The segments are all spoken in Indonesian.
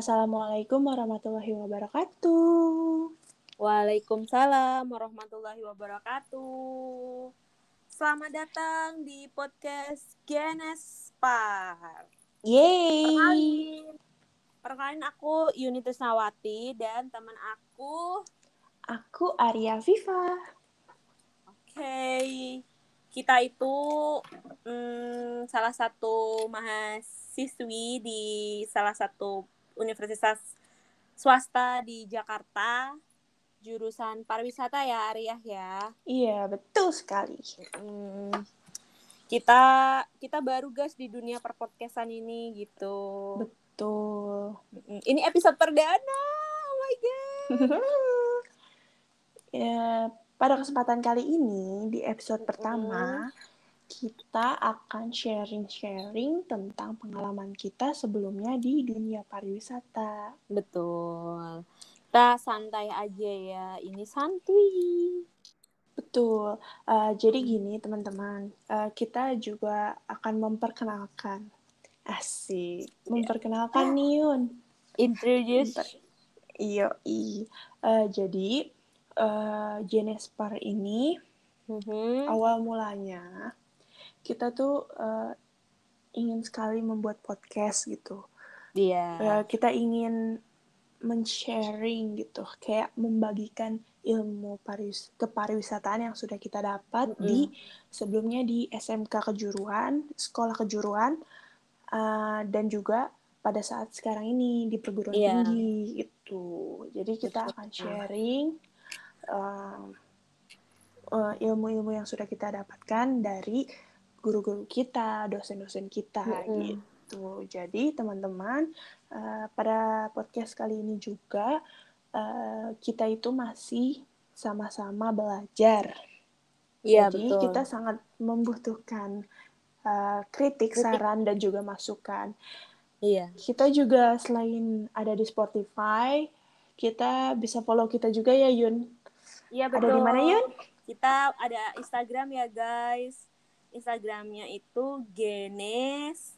Assalamualaikum warahmatullahi wabarakatuh. Waalaikumsalam warahmatullahi wabarakatuh. Selamat datang di podcast Genespar. Yeay. Perkenalin, perkenalin aku Yuni Trisnawati dan teman aku. Aku Arya Viva. Oke, kita itu hmm, salah satu mahasiswi di salah satu universitas swasta di Jakarta jurusan pariwisata ya Arya ya. Iya, betul sekali. Hmm, kita kita baru guys di dunia perpodcastan ini gitu. Betul. Mm, Ini episode perdana. Oh my god. ya, pada kesempatan kali ini di episode pertama kita akan sharing-sharing tentang pengalaman kita sebelumnya di dunia pariwisata. Betul. Kita santai aja ya. Ini santuy. Betul. Eh, jadi gini teman-teman, Eh, kita juga akan memperkenalkan. Asik. Memperkenalkan nih Yun. Introduce. Iya, Eh, jadi eh Genespar ini Mhm. awal mulanya kita tuh eh, ingin sekali membuat podcast gitu. Iya. Eh, kita ingin men-sharing gitu, kayak membagikan ilmu paris kepariwisataan yang sudah kita dapat Mm-mm. di sebelumnya di SMK kejuruan, sekolah kejuruan, eh, dan juga pada saat sekarang ini di perguruan Iya. tinggi gitu. Jadi kita Betul. akan sharing eh, eh, ilmu-ilmu yang sudah kita dapatkan dari guru-guru kita, dosen-dosen kita Mm-mm. gitu. Jadi teman-teman eh, pada podcast kali ini juga eh, kita itu masih sama-sama belajar. Iya Jadi betul. kita sangat membutuhkan eh, kritik, Kritik. saran dan juga masukan. Iya. Kita juga selain ada di Spotify, kita bisa follow kita juga ya Yun. Iya Ada betul. di mana Yun? Kita ada Instagram ya guys. Instagramnya itu genes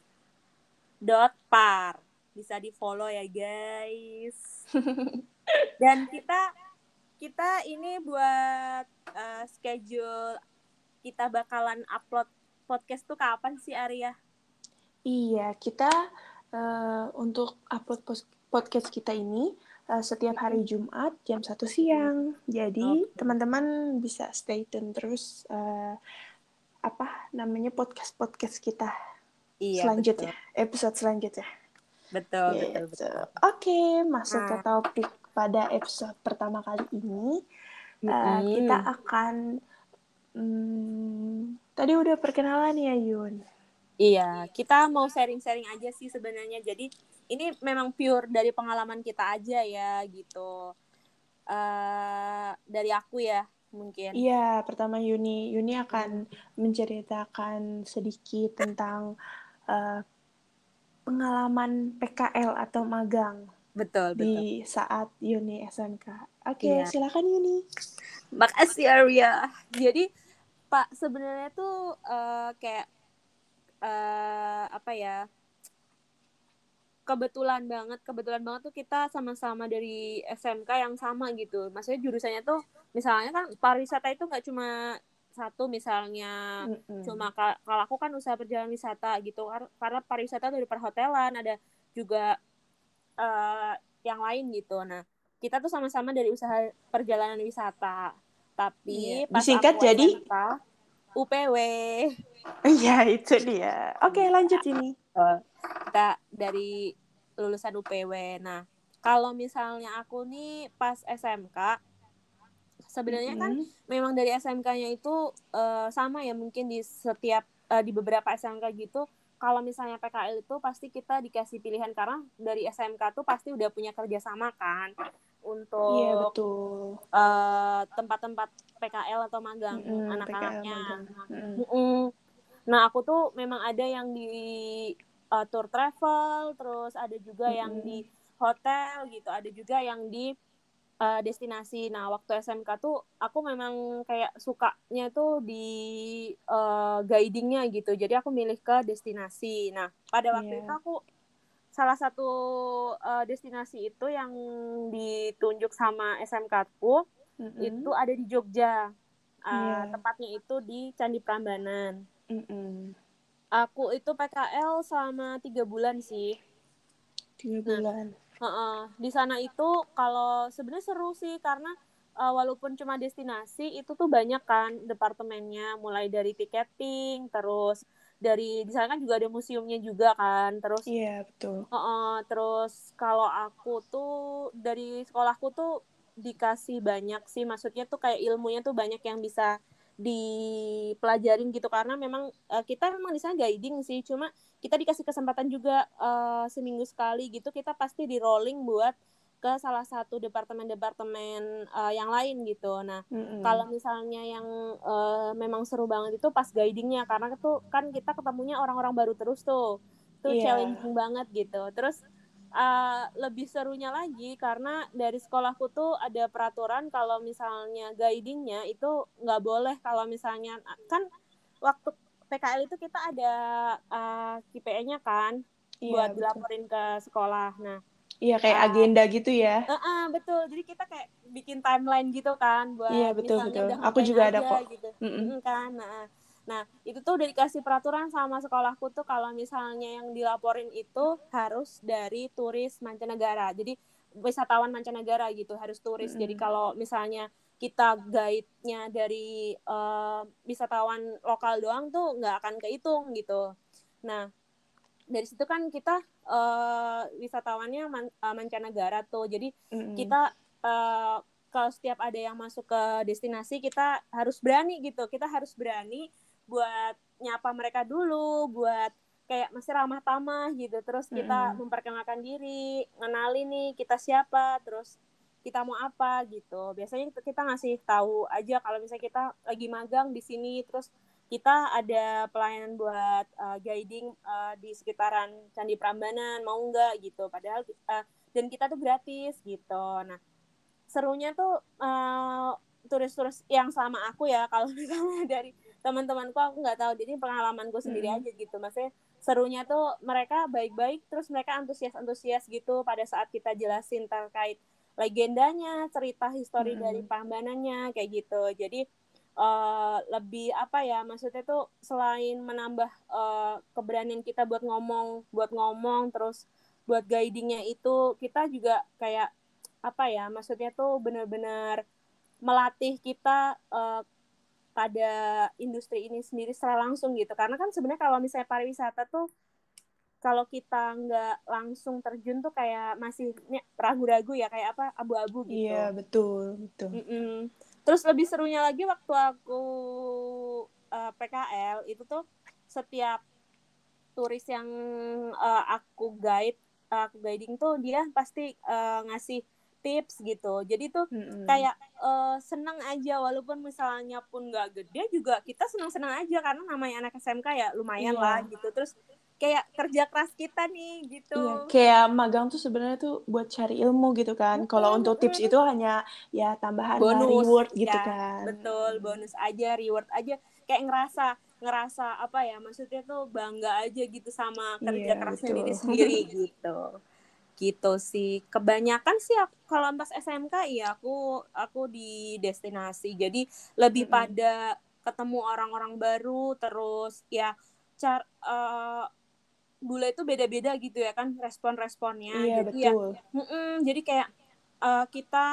dot par. Bisa di follow ya guys. Dan kita kita ini buat eh, schedule kita bakalan upload podcast tuh kapan sih Arya? Iya, kita eh, untuk upload podcast kita ini eh, setiap hari Jumat jam 1 siang. Jadi, teman-teman bisa stay tune terus eh, apa namanya podcast-podcast kita Iya selanjutnya, episode selanjutnya. Betul betul betul. Gitu. betul. Oke, masuk ke Nah. topik pada episode pertama kali ini. Eh, Mm-mm. kita akan hmm, tadi udah perkenalan ya Yun. Iya, kita mau sharing-sharing aja sih sebenarnya. Jadi ini memang pure dari pengalaman kita aja ya gitu. eh dari aku ya mungkin. Iya, pertama Yuni. Yuni akan menceritakan sedikit tentang eh, pengalaman PKL atau magang Betul betul. di saat Yuni SMK. Oke, Iya. silakan Yuni. Makasih Arya. Jadi Pak sebenarnya tuh eh, kayak eh apa ya? Kebetulan banget, kebetulan banget tuh kita sama-sama dari SMK yang sama gitu. Maksudnya jurusannya tuh misalnya kan pariwisata itu nggak cuma satu misalnya Mm-mm. cuma ka- kalau aku kan usaha perjalanan wisata gitu Kar- karena pariwisata dari perhotelan ada juga eh, yang lain gitu nah kita tuh sama-sama dari usaha perjalanan wisata tapi Iya. pas Disingkat aku jadi? SMK, UPW Iya, itu dia. Oke, lanjut ini. Eh, kita dari lulusan UPW nah kalau misalnya aku nih pas SMK sebenarnya kan Mm-mm. memang dari SMK-nya itu eh, sama ya mungkin di setiap eh, di beberapa SMK gitu kalau misalnya PKL itu pasti kita dikasih pilihan karena dari SMK tuh pasti udah punya kerjasama kan Iya, untuk betul. eh, tempat-tempat PKL atau magang Mm-mm, anak-anaknya. Mm-mm. Mm-mm. Nah aku tuh memang ada yang di eh, tour travel, terus ada juga yang Mm-mm. di hotel gitu, ada juga yang di eh, destinasi. Nah, waktu SMK tuh aku memang kayak sukanya tuh di eh, guidingnya gitu. Jadi aku milih ke destinasi. Nah, pada waktu Iya. itu aku salah satu uh, destinasi itu yang ditunjuk sama SMK-ku mm-hmm. itu ada di Jogja. Uh, yeah. Tepatnya itu di Candi Prambanan. Mm-hmm. Aku itu PKL selama tiga bulan sih. Tiga nah, bulan. Nah, uh, uh, di sana itu kalau sebenarnya seru sih karena uh, walaupun cuma destinasi itu tuh banyak kan departemennya. Mulai dari tiketing terus dari di sana kan juga ada museumnya juga kan. Terus iya yeah, betul. uh, uh, terus kalau aku tuh dari sekolahku tuh dikasih banyak sih. Maksudnya tuh kayak ilmunya tuh banyak yang bisa dipelajarin gitu karena memang uh, kita memang di sana guiding sih cuma kita dikasih kesempatan juga uh, seminggu sekali gitu kita pasti di rolling buat ke salah satu departemen-departemen uh, yang lain gitu. Nah, mm-hmm. kalau misalnya yang uh, memang seru banget itu pas guidingnya karena itu kan kita ketemunya orang-orang baru terus tuh, itu yeah. challenging banget gitu. Terus uh, lebih serunya lagi karena dari sekolahku tuh ada peraturan kalau misalnya guidingnya itu nggak boleh kalau misalnya kan waktu PKL itu kita ada uh, KPE-nya kan yeah, buat betul. dilaporin ke sekolah. Nah Iya kayak uh, agenda gitu ya. Uh, uh, betul. Jadi kita kayak bikin timeline gitu kan buat Iya betul betul. Aku juga ada kok. Gitu. Mm -mm. Kan. Nah, nah itu tuh udah dikasih peraturan sama sekolahku tuh kalau misalnya yang dilaporin itu harus dari turis mancanegara. Jadi wisatawan mancanegara gitu harus turis. Mm -hmm. Jadi kalau misalnya kita guide-nya dari uh, wisatawan lokal doang tuh nggak akan kehitung gitu. Nah dari situ kan kita uh, wisatawannya man, uh, mancanegara tuh jadi mm-hmm. kita uh, kalau setiap ada yang masuk ke destinasi kita harus berani gitu kita harus berani buat nyapa mereka dulu buat kayak masih ramah tamah gitu. Terus kita mm-hmm. memperkenalkan diri ngenali nih kita siapa terus kita mau apa gitu. Biasanya kita ngasih tahu aja kalau misalnya kita lagi magang di sini terus kita ada pelayanan buat uh, guiding uh, di sekitaran Candi Prambanan mau nggak gitu. Padahal uh, dan kita tuh gratis gitu. Nah serunya tuh uh, turis-turis yang sama aku ya kalau misalnya dari teman-temanku aku nggak tahu jadi pengalamanku sendiri hmm. aja gitu maksudnya serunya tuh mereka baik-baik terus mereka antusias-antusias gitu pada saat kita jelasin terkait legendanya cerita histori hmm. dari Prambanannya kayak gitu jadi uh, lebih apa ya maksudnya tuh selain menambah uh, keberanian kita buat ngomong buat ngomong terus buat guidingnya itu kita juga kayak apa ya maksudnya tuh benar-benar melatih kita uh, pada industri ini sendiri secara langsung gitu. Karena kan sebenarnya kalau misalnya pariwisata tuh kalau kita nggak langsung terjun tuh kayak masih ragu-ragu ya kayak apa abu-abu gitu. Iya betul betul. Mm -mm terus lebih serunya lagi waktu aku uh, eh, PKL itu tuh setiap turis yang uh, aku guide uh, aku guiding tuh dia pasti uh, ngasih tips gitu jadi tuh mm-hmm. kayak uh, seneng aja walaupun misalnya pun nggak gede juga kita seneng seneng aja karena namanya anak SMK ya lumayan yeah. lah gitu terus kayak kerja keras kita nih gitu. Iya, kayak magang tuh sebenarnya tuh buat cari ilmu gitu kan. Kalau untuk tips itu hanya ya tambahan bonus, reward gitu ya, kan. Betul, bonus aja, reward aja. Kayak ngerasa ngerasa apa ya maksudnya tuh bangga aja gitu sama kerja yeah, kerasnya betul. diri sendiri gitu gitu sih kebanyakan sih aku, kalau pas SMK ya aku aku di destinasi jadi lebih mm -hmm. pada ketemu orang-orang baru terus ya car uh, bule itu beda-beda gitu ya kan respon-responnya iya, jadi ya, betul. ya mm -mm, jadi kayak uh, kita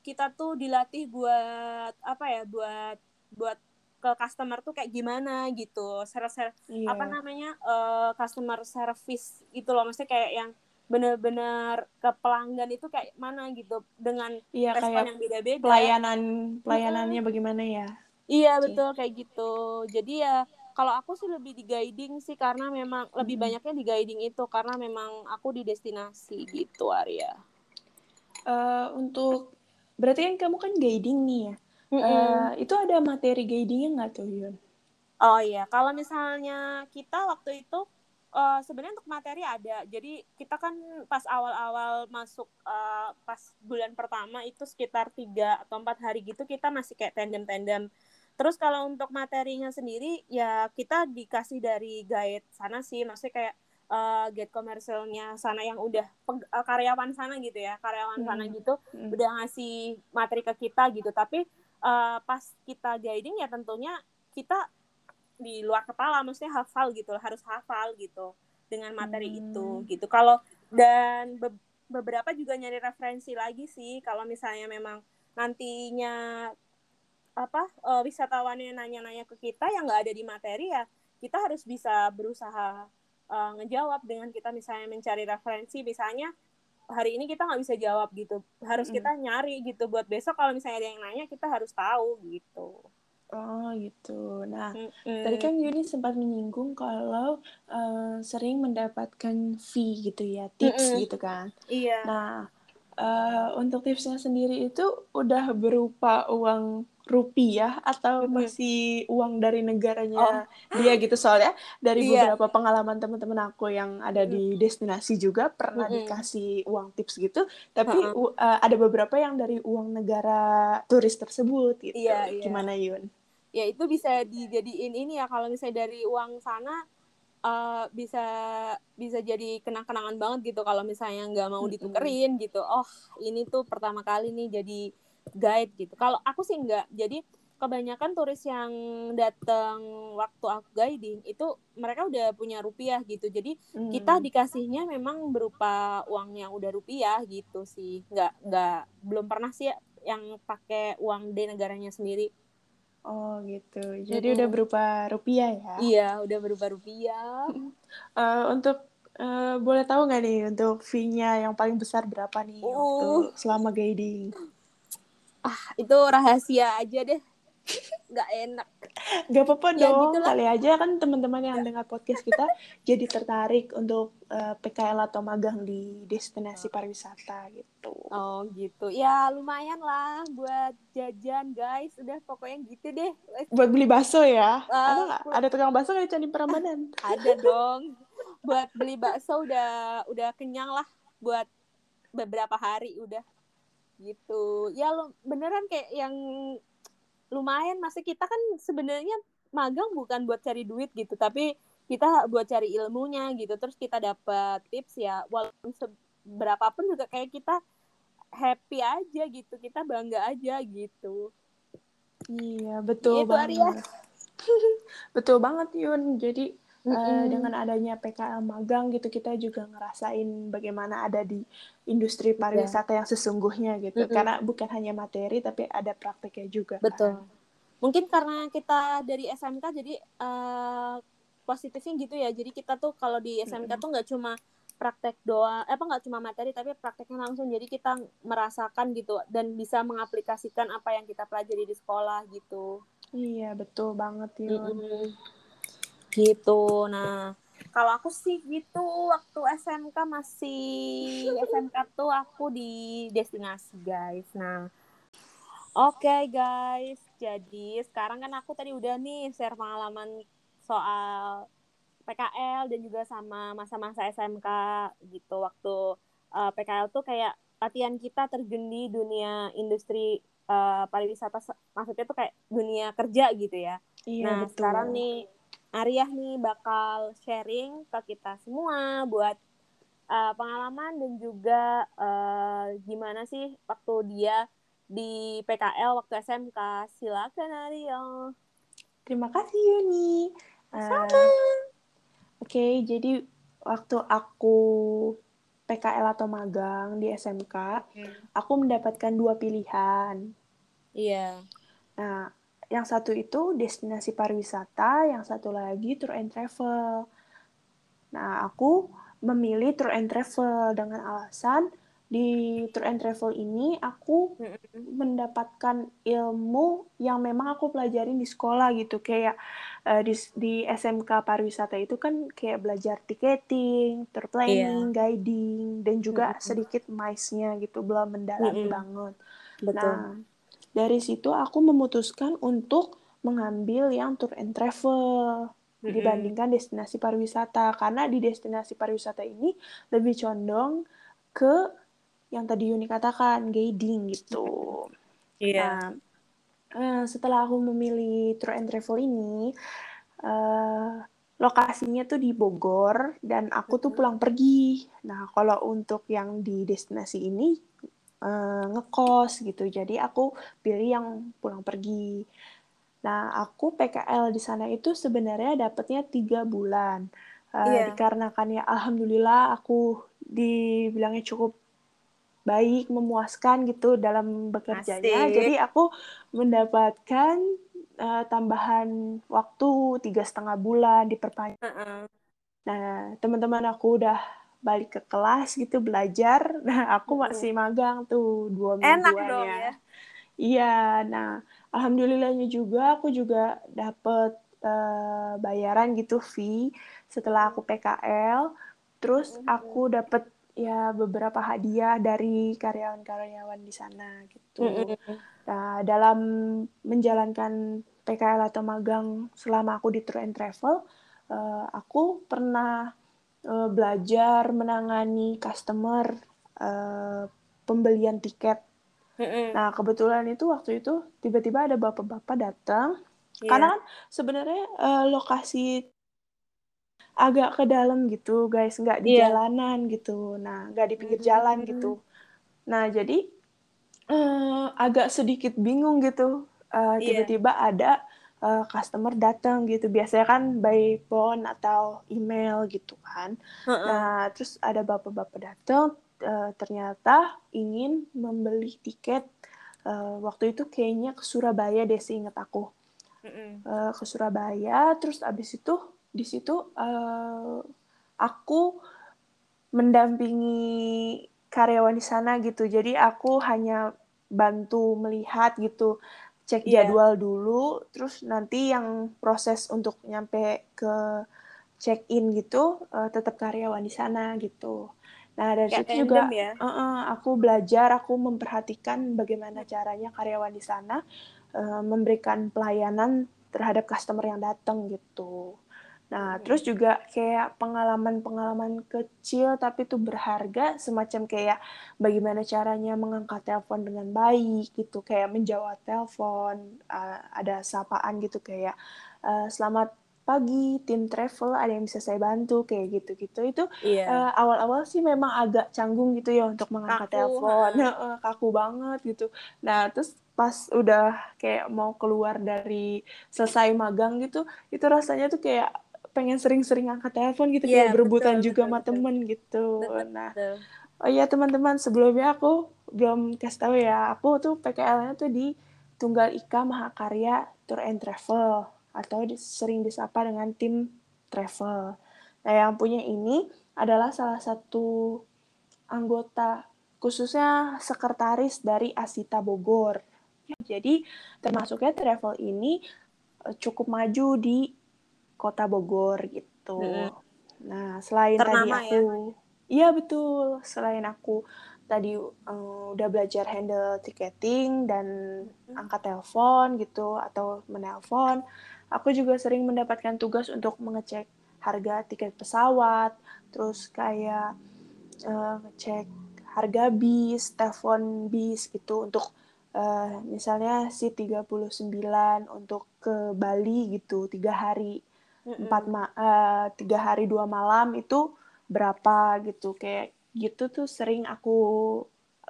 kita tuh dilatih buat apa ya buat buat ke customer tuh kayak gimana gitu ser ser iya. apa namanya uh, customer service gitu loh maksudnya kayak yang bener-bener ke pelanggan itu kayak mana gitu dengan iya, respon yang beda-beda pelayanan pelayanannya -hmm. bagaimana ya iya betul kayak gitu jadi ya kalau aku sih lebih di guiding sih karena memang lebih hmm. banyaknya di guiding itu karena memang aku di destinasi gitu Arya. Uh, untuk berarti kan kamu kan guiding nih ya. Mm -hmm. uh, itu ada materi guidingnya nggak tuh Yun? Oh iya, kalau misalnya kita waktu itu uh, sebenarnya untuk materi ada. Jadi kita kan pas awal-awal masuk uh, pas bulan pertama itu sekitar tiga atau empat hari gitu kita masih kayak tandem-tandem Terus kalau untuk materinya sendiri ya kita dikasih dari guide sana sih, maksudnya kayak uh, get komersilnya sana yang udah uh, karyawan sana gitu ya karyawan hmm. sana gitu hmm. udah ngasih materi ke kita gitu tapi uh, pas kita guiding ya tentunya kita di luar kepala maksudnya hafal gitu harus hafal gitu dengan materi hmm. itu gitu kalau dan be beberapa juga nyari referensi lagi sih kalau misalnya memang nantinya apa uh, wisatawannya nanya-nanya ke kita yang nggak ada di materi ya kita harus bisa berusaha uh, ngejawab dengan kita misalnya mencari referensi misalnya hari ini kita nggak bisa jawab gitu harus mm. kita nyari gitu buat besok kalau misalnya ada yang nanya kita harus tahu gitu Oh gitu. Nah, mm-hmm. tadi kan Yuni sempat menyinggung kalau uh, sering mendapatkan fee gitu ya, tips mm-hmm. gitu kan. Iya. Nah, uh, untuk tipsnya sendiri itu udah berupa uang rupiah atau mm-hmm. masih uang dari negaranya oh. dia gitu soalnya dari yeah. beberapa pengalaman teman-teman aku yang ada di destinasi juga pernah mm-hmm. dikasih uang tips gitu tapi uh-huh. uh, ada beberapa yang dari uang negara turis tersebut gitu yeah, yeah. gimana Yun? Ya itu bisa dijadiin ini ya kalau misalnya dari uang sana uh, bisa bisa jadi kenang-kenangan banget gitu kalau misalnya nggak mau ditukerin mm-hmm. gitu oh ini tuh pertama kali nih jadi guide gitu. Kalau aku sih enggak. Jadi kebanyakan turis yang datang waktu aku guiding itu mereka udah punya rupiah gitu. Jadi hmm. kita dikasihnya memang berupa uang yang udah rupiah gitu sih. Enggak enggak belum pernah sih yang pakai uang di negaranya sendiri. Oh gitu. Jadi hmm. udah berupa rupiah ya? Iya, udah berupa rupiah. uh, untuk uh, boleh tahu nggak nih untuk fee-nya yang paling besar berapa nih uh. waktu selama guiding? ah itu rahasia aja deh nggak enak. Nggak apa-apa ya, dong gitu kali aja kan teman-teman yang dengar podcast kita jadi tertarik untuk uh, eh, PKL atau magang di destinasi pariwisata gitu. Oh gitu. Ya lumayan lah buat jajan guys. Udah pokoknya gitu deh. Buat beli bakso ya? Uh, ada nggak? ada tukang bakso nggak di Candi Prambanan? Ada dong. Buat beli bakso udah udah kenyang lah buat beberapa hari udah. Gitu. Ya lo beneran kayak yang lumayan. Masih kita kan sebenarnya magang bukan buat cari duit gitu tapi kita buat cari ilmunya gitu. Terus kita dapat tips ya walaupun seberapa pun juga kayak kita happy aja gitu kita bangga aja gitu. Iya betul gitu, banget. Betul banget Yun. Jadi Mm -hmm. uh, dengan adanya PKL magang gitu kita juga ngerasain bagaimana ada di industri iya. pariwisata yeah. yang sesungguhnya gitu mm -hmm. karena bukan hanya materi tapi ada prakteknya juga betul kan. mungkin karena kita dari SMK jadi uh, positifnya gitu ya jadi kita tuh kalau di SMK mm -hmm. tuh nggak cuma praktek doa eh, apa nggak cuma materi tapi prakteknya langsung jadi kita merasakan gitu dan bisa mengaplikasikan apa yang kita pelajari di sekolah gitu iya betul banget Yun mm -hmm gitu nah kalau aku sih gitu waktu SMK masih SMK tuh aku di destinasi guys nah oke okay, guys jadi sekarang kan aku tadi udah nih share pengalaman soal PKL dan juga sama masa-masa SMK gitu waktu uh, eh, PKL tuh kayak latihan kita terjun di dunia industri uh, pariwisata maksudnya tuh kayak dunia kerja gitu ya. Iya, nah, betul. sekarang nih Arya nih bakal sharing ke kita semua buat uh, pengalaman dan juga uh, gimana sih waktu dia di PKL waktu SMK. Silakan Arya. Terima kasih Yuni. Uh, Oke, okay, jadi waktu aku PKL atau magang di SMK, okay. aku mendapatkan dua pilihan. Iya. Nah, yang satu itu destinasi pariwisata, yang satu lagi tour and travel. Nah, aku memilih tour and travel dengan alasan di tour and travel ini aku mendapatkan ilmu yang memang aku pelajarin di sekolah gitu kayak uh, di, di SMK pariwisata itu kan kayak belajar ticketing, tour planning, yeah. guiding dan juga mm-hmm. sedikit mice-nya gitu belum mendalam mm-hmm. banget. Betul. Nah, dari situ aku memutuskan untuk mengambil yang tour and travel dibandingkan destinasi pariwisata karena di destinasi pariwisata ini lebih condong ke yang tadi Yuni katakan guiding gitu. Iya. Yeah. Nah, uh, setelah aku memilih tour and travel ini, uh, lokasinya tuh di Bogor dan aku tuh pulang pergi. Nah, kalau untuk yang di destinasi ini uh, ngekos gitu. Jadi aku pilih yang pulang pergi. Nah, aku PKL di sana itu sebenarnya dapatnya tiga bulan. Uh, yeah. Dikarenakan ya Alhamdulillah aku dibilangnya cukup baik, memuaskan gitu dalam bekerjanya. Asik. Jadi aku mendapatkan uh, tambahan waktu tiga setengah bulan diperpanjang. Uh -uh. Nah, teman-teman aku udah balik ke kelas gitu belajar. Nah, aku masih magang tuh dua mingguan Enak dong, ya. ya. Iya, nah alhamdulillahnya juga aku juga dapet uh, bayaran gitu fee setelah aku PKL. Terus aku dapet ya beberapa hadiah dari karyawan-karyawan di sana gitu. Nah, dalam menjalankan PKL atau magang selama aku di tour and travel, uh, aku pernah uh, belajar menangani customer uh, pembelian tiket. Nah, kebetulan itu waktu itu tiba-tiba ada bapak-bapak datang. Yeah. Karena kan sebenarnya uh, lokasi agak ke dalam gitu guys nggak di yeah. jalanan gitu nah nggak di pinggir jalan gitu nah jadi uh, agak sedikit bingung gitu uh, tiba-tiba yeah. ada uh, customer datang gitu biasanya kan by phone atau email gitu kan uh -uh. nah terus ada bapak-bapak datang uh, ternyata ingin membeli tiket uh, waktu itu kayaknya ke Surabaya deh ingat aku uh -uh. Uh, ke Surabaya terus abis itu di situ uh, aku mendampingi karyawan di sana gitu. Jadi aku hanya bantu melihat gitu, cek yeah. jadwal dulu, terus nanti yang proses untuk nyampe ke check in gitu uh, tetap karyawan di sana gitu. Nah dari situ juga ya? uh -uh, aku belajar, aku memperhatikan bagaimana caranya karyawan di sana uh, memberikan pelayanan terhadap customer yang datang gitu. Nah, hmm. terus juga kayak pengalaman-pengalaman kecil tapi itu berharga, semacam kayak bagaimana caranya mengangkat telepon dengan baik gitu, kayak menjawab telepon, uh, ada sapaan gitu kayak uh, selamat pagi tim travel ada yang bisa saya bantu kayak gitu-gitu itu yeah. Iya. uh, awal-awal sih memang agak canggung gitu ya untuk mengangkat kaku, telepon uh, kaku banget gitu nah terus pas udah kayak mau keluar dari selesai magang gitu itu rasanya tuh kayak pengen sering-sering angkat telepon gitu yeah, kayak berebutan betul, juga betul, sama temen gitu betul, nah betul. oh iya teman-teman sebelumnya aku belum kasih tahu ya aku tuh PKL-nya tuh di Tunggal Ika Mahakarya Tour and Travel atau sering disapa dengan tim travel. Nah yang punya ini adalah salah satu anggota khususnya sekretaris dari Asita Bogor. Jadi termasuknya travel ini eh, cukup maju di kota Bogor gitu. Mm-hmm. Nah, selain Ternama tadi aku ya? Iya betul, selain aku tadi um, udah belajar handle ticketing dan mm-hmm. angkat telepon gitu atau menelpon, aku juga sering mendapatkan tugas untuk mengecek harga tiket pesawat, terus kayak uh, ngecek harga bis, telepon bis gitu untuk uh, misalnya si 39 untuk ke Bali gitu tiga hari empat ma uh, tiga hari dua malam itu berapa gitu kayak gitu tuh sering aku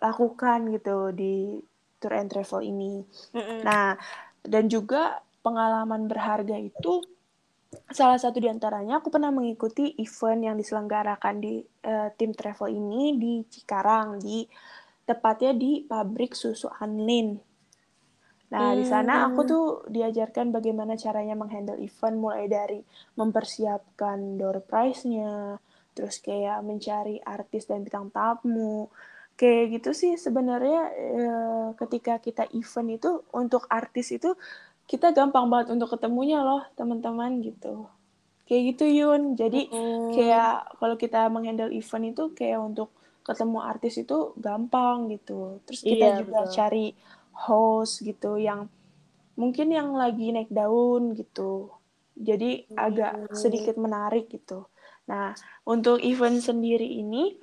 lakukan gitu di tour and travel ini. Mm-hmm. Nah dan juga pengalaman berharga itu salah satu di antaranya aku pernah mengikuti event yang diselenggarakan di uh, tim travel ini di Cikarang di tepatnya di pabrik susu Anlin Nah, hmm. di sana aku hmm. tuh diajarkan bagaimana caranya menghandle event mulai dari mempersiapkan door prize-nya, terus kayak mencari artis dan bintang tamu. Kayak gitu sih sebenarnya e, ketika kita event itu untuk artis itu kita gampang banget untuk ketemunya loh, teman-teman gitu. Kayak gitu Yun. Jadi hmm. kayak kalau kita menghandle event itu kayak untuk ketemu artis itu gampang gitu. Terus kita iya, juga betul. cari host gitu yang mungkin yang lagi naik daun gitu. Jadi hmm. agak sedikit menarik gitu. Nah, untuk event sendiri ini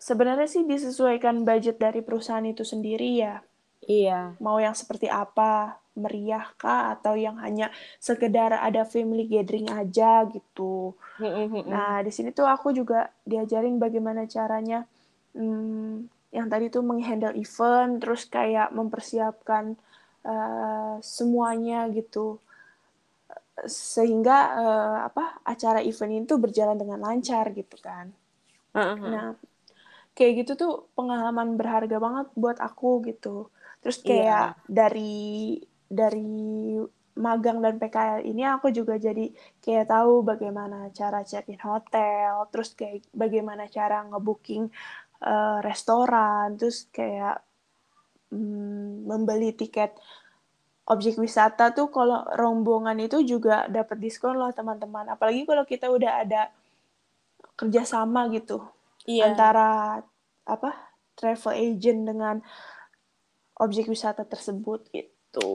sebenarnya sih disesuaikan budget dari perusahaan itu sendiri ya. Iya. Mau yang seperti apa. meriah kah atau yang hanya sekedar ada family gathering aja gitu. Nah, di sini tuh aku juga diajarin bagaimana caranya hmm, yang tadi tuh menghandle event, terus kayak mempersiapkan uh, semuanya gitu, sehingga uh, apa acara event itu berjalan dengan lancar gitu kan. Uh-huh. Nah, kayak gitu tuh pengalaman berharga banget buat aku gitu. Terus iya. kayak yeah. dari dari magang dan PKL ini aku juga jadi kayak tahu bagaimana cara check-in hotel, terus kayak bagaimana cara ngebooking uh, restoran, terus kayak um, membeli tiket objek wisata tuh kalau rombongan itu juga dapat diskon loh teman-teman. Apalagi kalau kita udah ada kerjasama gitu iya. antara apa travel agent dengan objek wisata tersebut gitu.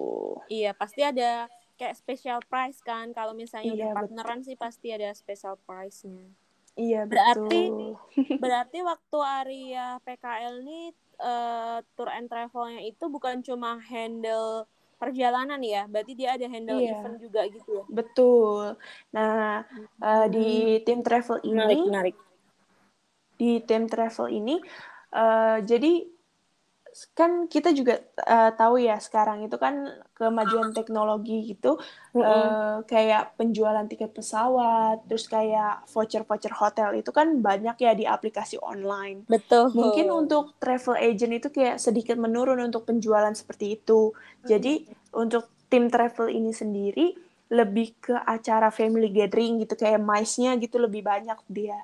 Iya pasti ada kayak special price kan kalau misalnya iya, udah partneran betul. sih pasti ada special price-nya. Iya berarti berarti waktu Arya PKL nih uh, tour and travelnya itu bukan cuma handle perjalanan ya, berarti dia ada handle iya. event juga gitu ya. Betul. Nah hmm. uh, di tim travel ini, menarik, menarik. di tim travel ini, uh, jadi kan kita juga uh, tahu ya sekarang itu kan kemajuan teknologi gitu mm -hmm. uh, kayak penjualan tiket pesawat terus kayak voucher-voucher hotel itu kan banyak ya di aplikasi online. Betul. Mungkin untuk travel agent itu kayak sedikit menurun untuk penjualan seperti itu. Jadi mm -hmm. untuk tim travel ini sendiri lebih ke acara family gathering gitu kayak mice-nya gitu lebih banyak dia.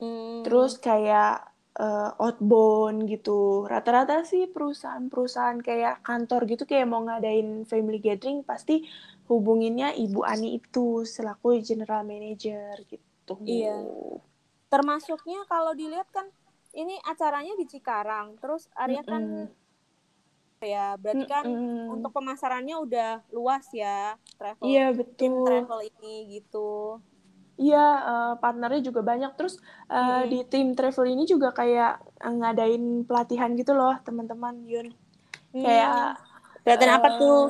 Mm. Terus kayak uh, outbound gitu. Rata-rata sih perusahaan-perusahaan kayak kantor gitu kayak mau ngadain family gathering pasti hubunginnya Ibu Ani itu selaku general manager gitu. Iya. Termasuknya kalau dilihat kan ini acaranya di Cikarang, terus Arya mm -mm. kan ya berarti kan mm -mm. untuk pemasarannya udah luas ya travel iya, betul. travel ini gitu. Iya, uh, partnernya juga banyak. Terus uh, hmm. di tim travel ini juga kayak ngadain pelatihan gitu loh, teman-teman Yun. Hmm. Kayak pelatihan uh, apa tuh?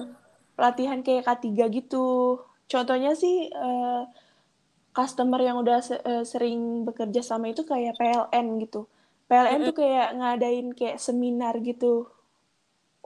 Pelatihan kayak K3 gitu. Contohnya sih uh, customer yang udah se uh, sering bekerja sama itu kayak PLN gitu. PLN hmm. tuh kayak ngadain kayak seminar gitu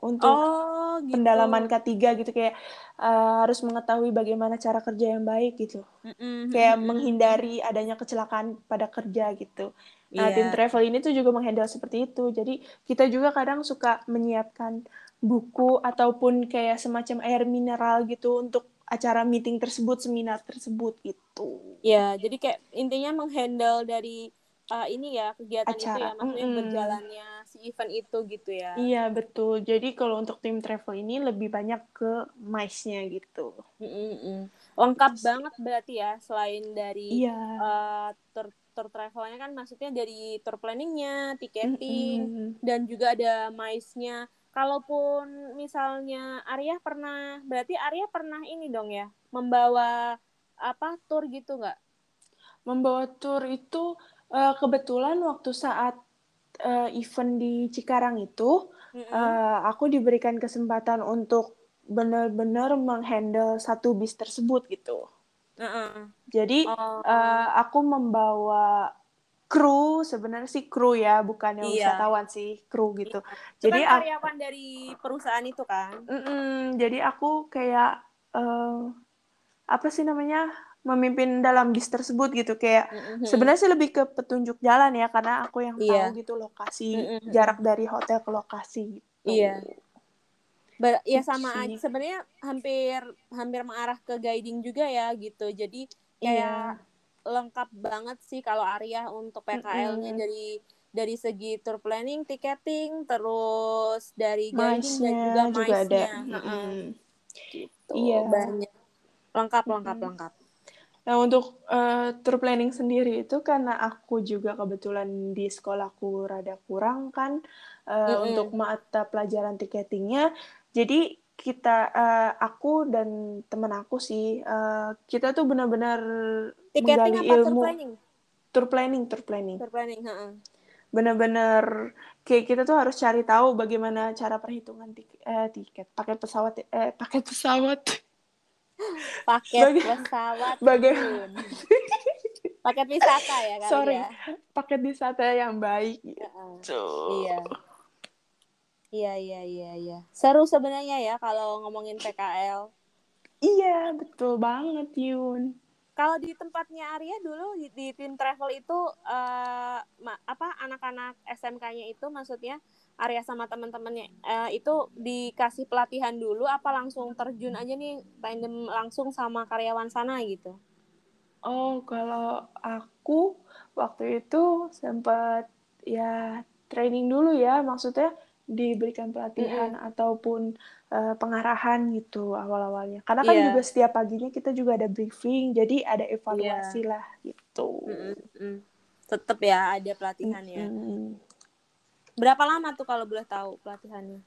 untuk oh, gitu. pendalaman K3 gitu kayak uh, harus mengetahui bagaimana cara kerja yang baik gitu. Mm-hmm. Kayak menghindari adanya kecelakaan pada kerja gitu. Nah, yeah. tim travel ini tuh juga menghandle seperti itu. Jadi kita juga kadang suka menyiapkan buku ataupun kayak semacam air mineral gitu untuk acara meeting tersebut, seminar tersebut gitu. Ya, jadi kayak intinya menghandle dari uh, ini ya kegiatan Acara. itu ya maksudnya mm -hmm. berjalannya si event itu gitu ya iya betul jadi kalau untuk tim travel ini lebih banyak ke mice-nya gitu mm -hmm. lengkap Terus. banget berarti ya selain dari iya. uh, tour tour travelnya kan maksudnya dari tour planningnya tiketing mm -hmm. dan juga ada mice-nya kalaupun misalnya Arya pernah berarti Arya pernah ini dong ya membawa apa tour gitu nggak membawa tour itu uh, kebetulan waktu saat uh, event di Cikarang itu mm-hmm. uh, aku diberikan kesempatan untuk benar-benar menghandle satu bis tersebut gitu. Uh-uh. Jadi oh. uh, aku membawa kru sebenarnya sih kru ya bukan yang iya. wisatawan sih kru gitu. Iya. Jadi kan karyawan aku, dari perusahaan itu kan. Mm-mm, jadi aku kayak uh, apa sih namanya memimpin dalam bis tersebut gitu kayak mm-hmm. sebenarnya sih lebih ke petunjuk jalan ya karena aku yang yeah. tahu gitu lokasi mm-hmm. jarak dari hotel ke lokasi gitu. Iya. Ber- ya sama aja sebenarnya hampir hampir mengarah ke guiding juga ya gitu. Jadi kayak yeah. lengkap banget sih kalau Arya untuk PKL-nya mm-hmm. dari dari segi tour planning, ticketing, terus dari guiding dan juga, juga ada. Mm-hmm. Gitu. Iya. Banyak lengkap lengkap mm-hmm. lengkap. Nah, untuk uh, tour planning sendiri itu karena aku juga kebetulan di sekolahku rada kurang kan uh, mm -hmm. untuk mata pelajaran tiketingnya. Jadi kita uh, aku dan teman aku sih uh, kita tuh benar-benar menggali ilmu tour planning? tour planning tour planning tour planning benar-benar kayak kita tuh harus cari tahu bagaimana cara perhitungan tik eh, tiket paket pesawat eh paket pesawat paket Baga- pesawat bagaimana paket wisata ya kali sorry ya. paket wisata yang baik. Gitu iya. Iya iya iya iya. Seru sebenarnya ya kalau ngomongin PKL iya betul banget Yun kalau di tempatnya Arya dulu di, tim travel itu ma- apa anak-anak SMK-nya itu maksudnya Arya sama teman-temannya eh, itu dikasih pelatihan dulu apa langsung terjun aja nih tandem langsung sama karyawan sana gitu? Oh, kalau aku waktu itu sempat ya training dulu ya, maksudnya diberikan pelatihan ataupun eh, pengarahan gitu awal-awalnya. Karena kan Iya. juga setiap paginya kita juga ada briefing, jadi ada evaluasi lah gitu. Mm-mm-mm. tetep ya ada pelatihan ya Mm-mm. berapa lama tuh kalau boleh tahu pelatihannya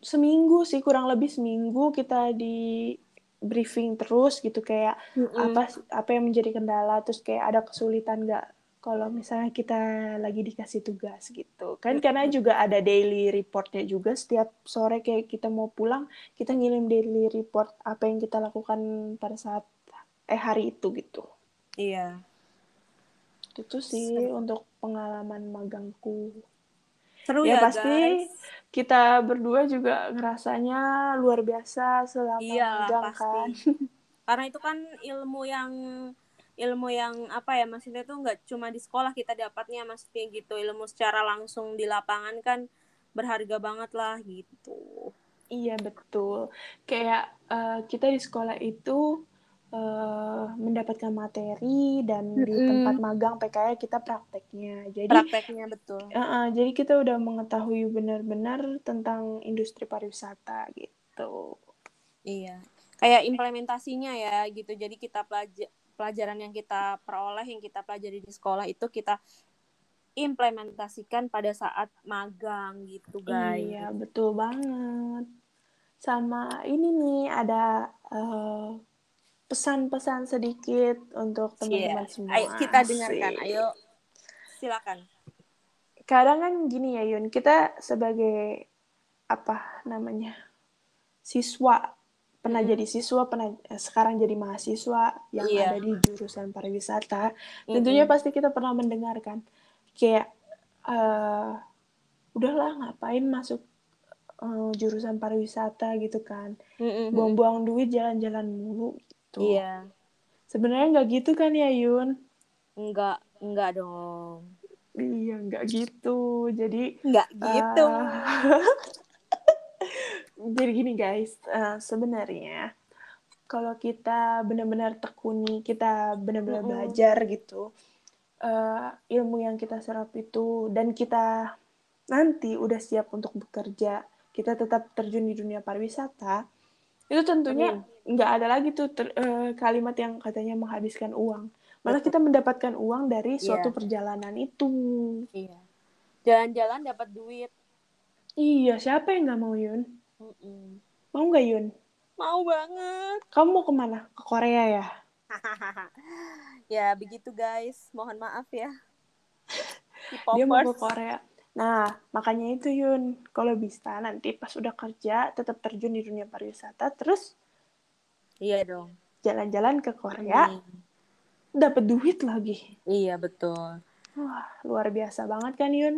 Seminggu sih, kurang lebih seminggu kita di briefing terus gitu kayak apa apa yang menjadi kendala, terus kayak ada kesulitan nggak kalau misalnya kita lagi dikasih tugas gitu. Kan karena juga ada daily reportnya juga. Setiap sore kayak kita mau pulang kita ngirim daily report apa yang kita lakukan pada saat eh hari itu gitu. Iya. Itu sih untuk pengalaman magangku. Seru ya ya, pasti guys. kita berdua juga ngerasanya luar biasa selama Iyalah, magang pasti. kan. Karena itu kan ilmu yang ilmu yang apa ya maksudnya tuh nggak cuma di sekolah kita dapatnya maksudnya gitu ilmu secara langsung di lapangan kan berharga banget lah gitu Iya betul. Kayak eh, kita di sekolah itu eh, mendapatkan materi dan di Mm-mm. tempat magang PKL kita prakteknya. Jadi prakteknya betul eh, eh, jadi kita udah mengetahui benar-benar tentang industri pariwisata gitu. iya kayak implementasinya ya gitu jadi kita pelajar pelajaran yang kita peroleh yang kita pelajari di sekolah itu kita implementasikan pada saat magang gitu guys Iya betul banget. Sama ini nih ada eh, pesan-pesan sedikit untuk teman-teman Iya. semua. ayo kita dengarkan ayo silakan kadang kan gini ya Yun, kita sebagai apa namanya siswa pernah jadi siswa pernah eh, sekarang jadi mahasiswa yang Iya. ada di jurusan pariwisata, tentunya Mm-mm. pasti kita pernah mendengarkan kayak eh udahlah ngapain masuk eh, jurusan pariwisata gitu kan, Mm-mm. buang-buang duit jalan-jalan mulu gitu. iya Sebenarnya nggak gitu kan ya Yun? enggak enggak dong Iya nggak gitu. Jadi enggak gitu Ah. Jadi gini guys, eh, sebenarnya kalau kita benar-benar tekuni, kita benar-benar belajar gitu, eh, ilmu yang kita serap itu, dan kita nanti udah siap untuk bekerja, kita tetap terjun di dunia pariwisata, itu tentunya nggak ada lagi tuh ter- eh, kalimat yang katanya menghabiskan uang. Malah kita mendapatkan uang dari suatu Iya. perjalanan itu. iya jalan-jalan dapat duit Iya, siapa yang nggak mau Yun? Mau nggak Yun? mau banget Kamu mau ke mana? Ke Korea ya? ya begitu guys mohon maaf ya Dia mau ke. Korea. Nah, makanya itu Yun, kalau bisa nanti pas udah kerja tetap terjun di dunia pariwisata, terus iya dong jalan-jalan ke Korea, Hmm. dapat duit lagi. iya betul Wah, luar biasa banget kan Yun?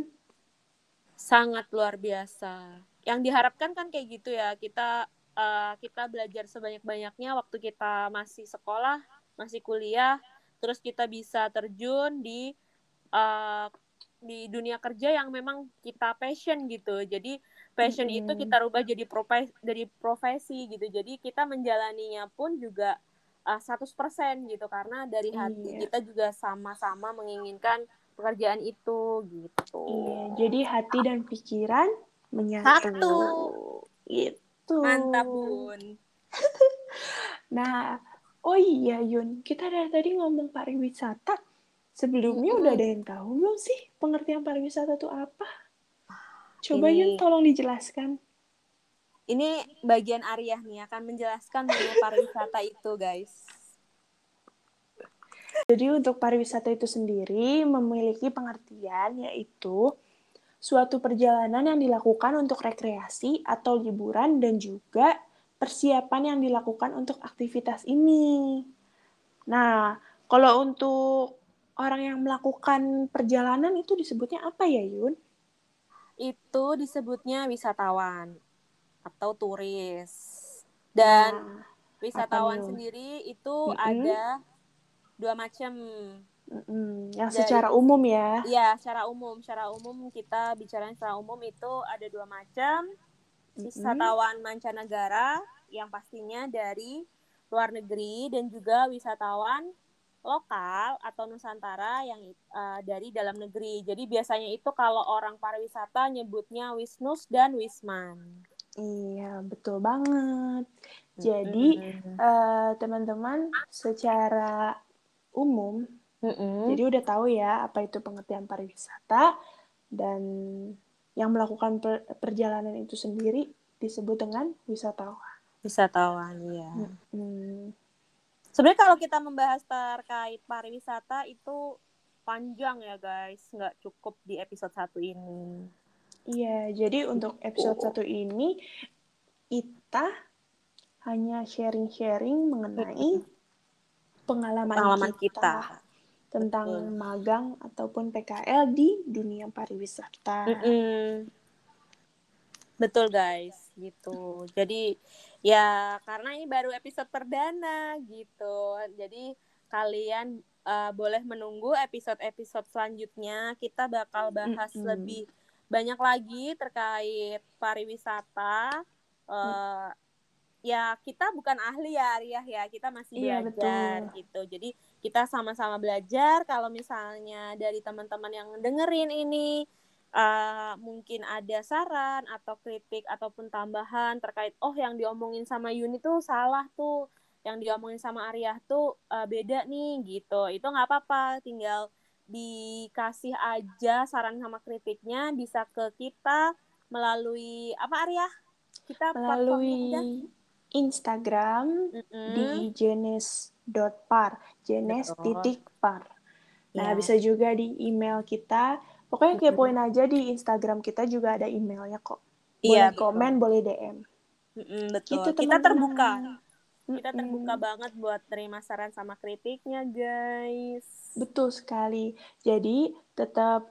sangat luar biasa. Yang diharapkan kan kayak gitu ya, kita eh, kita belajar sebanyak-banyaknya waktu kita masih sekolah, masih kuliah, terus kita bisa terjun di eh, di dunia kerja yang memang kita passion gitu. Jadi passion Mm-mm. itu kita rubah jadi profesi, jadi profesi gitu. Jadi kita menjalaninya pun juga eh, 100% gitu karena dari hati Iya. kita juga sama-sama menginginkan pekerjaan itu gitu. Iya, jadi hati dan pikiran menyatu. Satu. Itu. Mantap, Bun. Nah, oh iya Yun, kita dari tadi ngomong pariwisata. Sebelumnya Mm-mm. udah ada yang tahu belum sih pengertian pariwisata itu apa? Coba Ini- Yun tolong dijelaskan. Ini bagian Arya nih akan menjelaskan mengenai pariwisata itu, guys. Jadi untuk pariwisata itu sendiri memiliki pengertian yaitu suatu perjalanan yang dilakukan untuk rekreasi atau liburan dan juga persiapan yang dilakukan untuk aktivitas ini. Nah, kalau untuk orang yang melakukan perjalanan itu disebutnya apa ya, Yun? Itu disebutnya wisatawan atau turis. Dan Nah, wisatawan sendiri itu Mm-mm. ada dua macam. Mm-mm, yang Dari- secara umum ya. Iya, secara umum, secara umum kita bicara secara umum itu ada dua macam. Wisatawan mancanegara yang pastinya dari luar negeri dan juga wisatawan lokal atau nusantara yang uh, dari dalam negeri. Jadi biasanya itu kalau orang pariwisata nyebutnya wisnus dan wisman. Iya, betul banget. Jadi, Mm-mm. eh, teman-teman, secara umum, Mm-mm. jadi udah tahu ya apa itu pengertian pariwisata dan yang melakukan per- perjalanan itu sendiri disebut dengan wisatawan. wisatawan ya. Hmm, Sebenarnya kalau kita membahas terkait pariwisata itu panjang ya guys, nggak cukup di episode satu ini. Iya, jadi untuk episode satu ini kita hanya sharing-sharing mengenai pengalaman, Pengalaman kita, kita. Tentang Betul. magang ataupun PKL di dunia pariwisata. Mm-mm. Betul guys, gitu. Jadi ya karena ini baru episode perdana gitu. Jadi kalian uh, boleh menunggu episode-episode selanjutnya. Kita bakal bahas Mm-mm. lebih banyak lagi terkait pariwisata. Uh, ya kita bukan ahli ya Arya ya, kita masih Iya, belajar betul. gitu. Jadi kita sama-sama belajar. Kalau misalnya dari teman-teman yang dengerin ini uh, mungkin ada saran atau kritik ataupun tambahan terkait oh yang diomongin sama Yuni tuh salah tuh yang diomongin sama Arya tuh uh, beda nih gitu itu nggak apa-apa tinggal dikasih aja saran sama kritiknya bisa ke kita melalui apa Arya kita Melalui Instagram Mm-mm. di jenis.par, jenis titik par. Nah, Iya. bisa juga di email kita. Pokoknya kepoin aja di Instagram kita juga ada emailnya kok. Iya, Boleh betul. komen, boleh DM. Mm-mm, betul Gitu, kita teman-teman. terbuka kita terbuka banget buat terima saran sama kritiknya guys Betul sekali. Jadi, tetap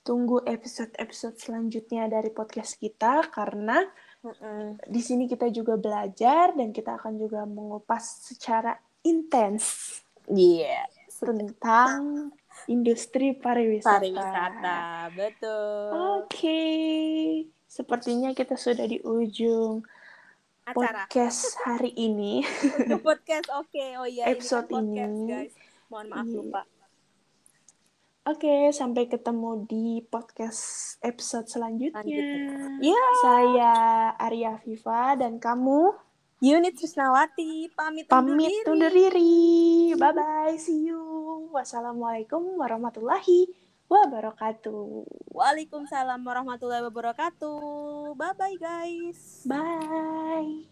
tunggu episode-episode selanjutnya dari podcast kita karena Mm-mm. di sini kita juga belajar dan kita akan juga mengupas secara intens Iya, tentang industri pariwisata. pariwisata, betul. Oke, sepertinya kita sudah di ujung Acara podcast hari ini. untuk podcast, oke. Oh iya, Episode ini kan podcast, ini. guys. Mohon maaf lupa. Oke, sampai ketemu di podcast episode selanjutnya. Selanjutnya. Iya. Saya Arya Viva dan kamu Unit Trisnawati pamit pamit undur diri. Bye bye, see you. Wassalamualaikum warahmatullahi wabarakatuh. Waalaikumsalam warahmatullahi wabarakatuh. Bye bye guys. Bye.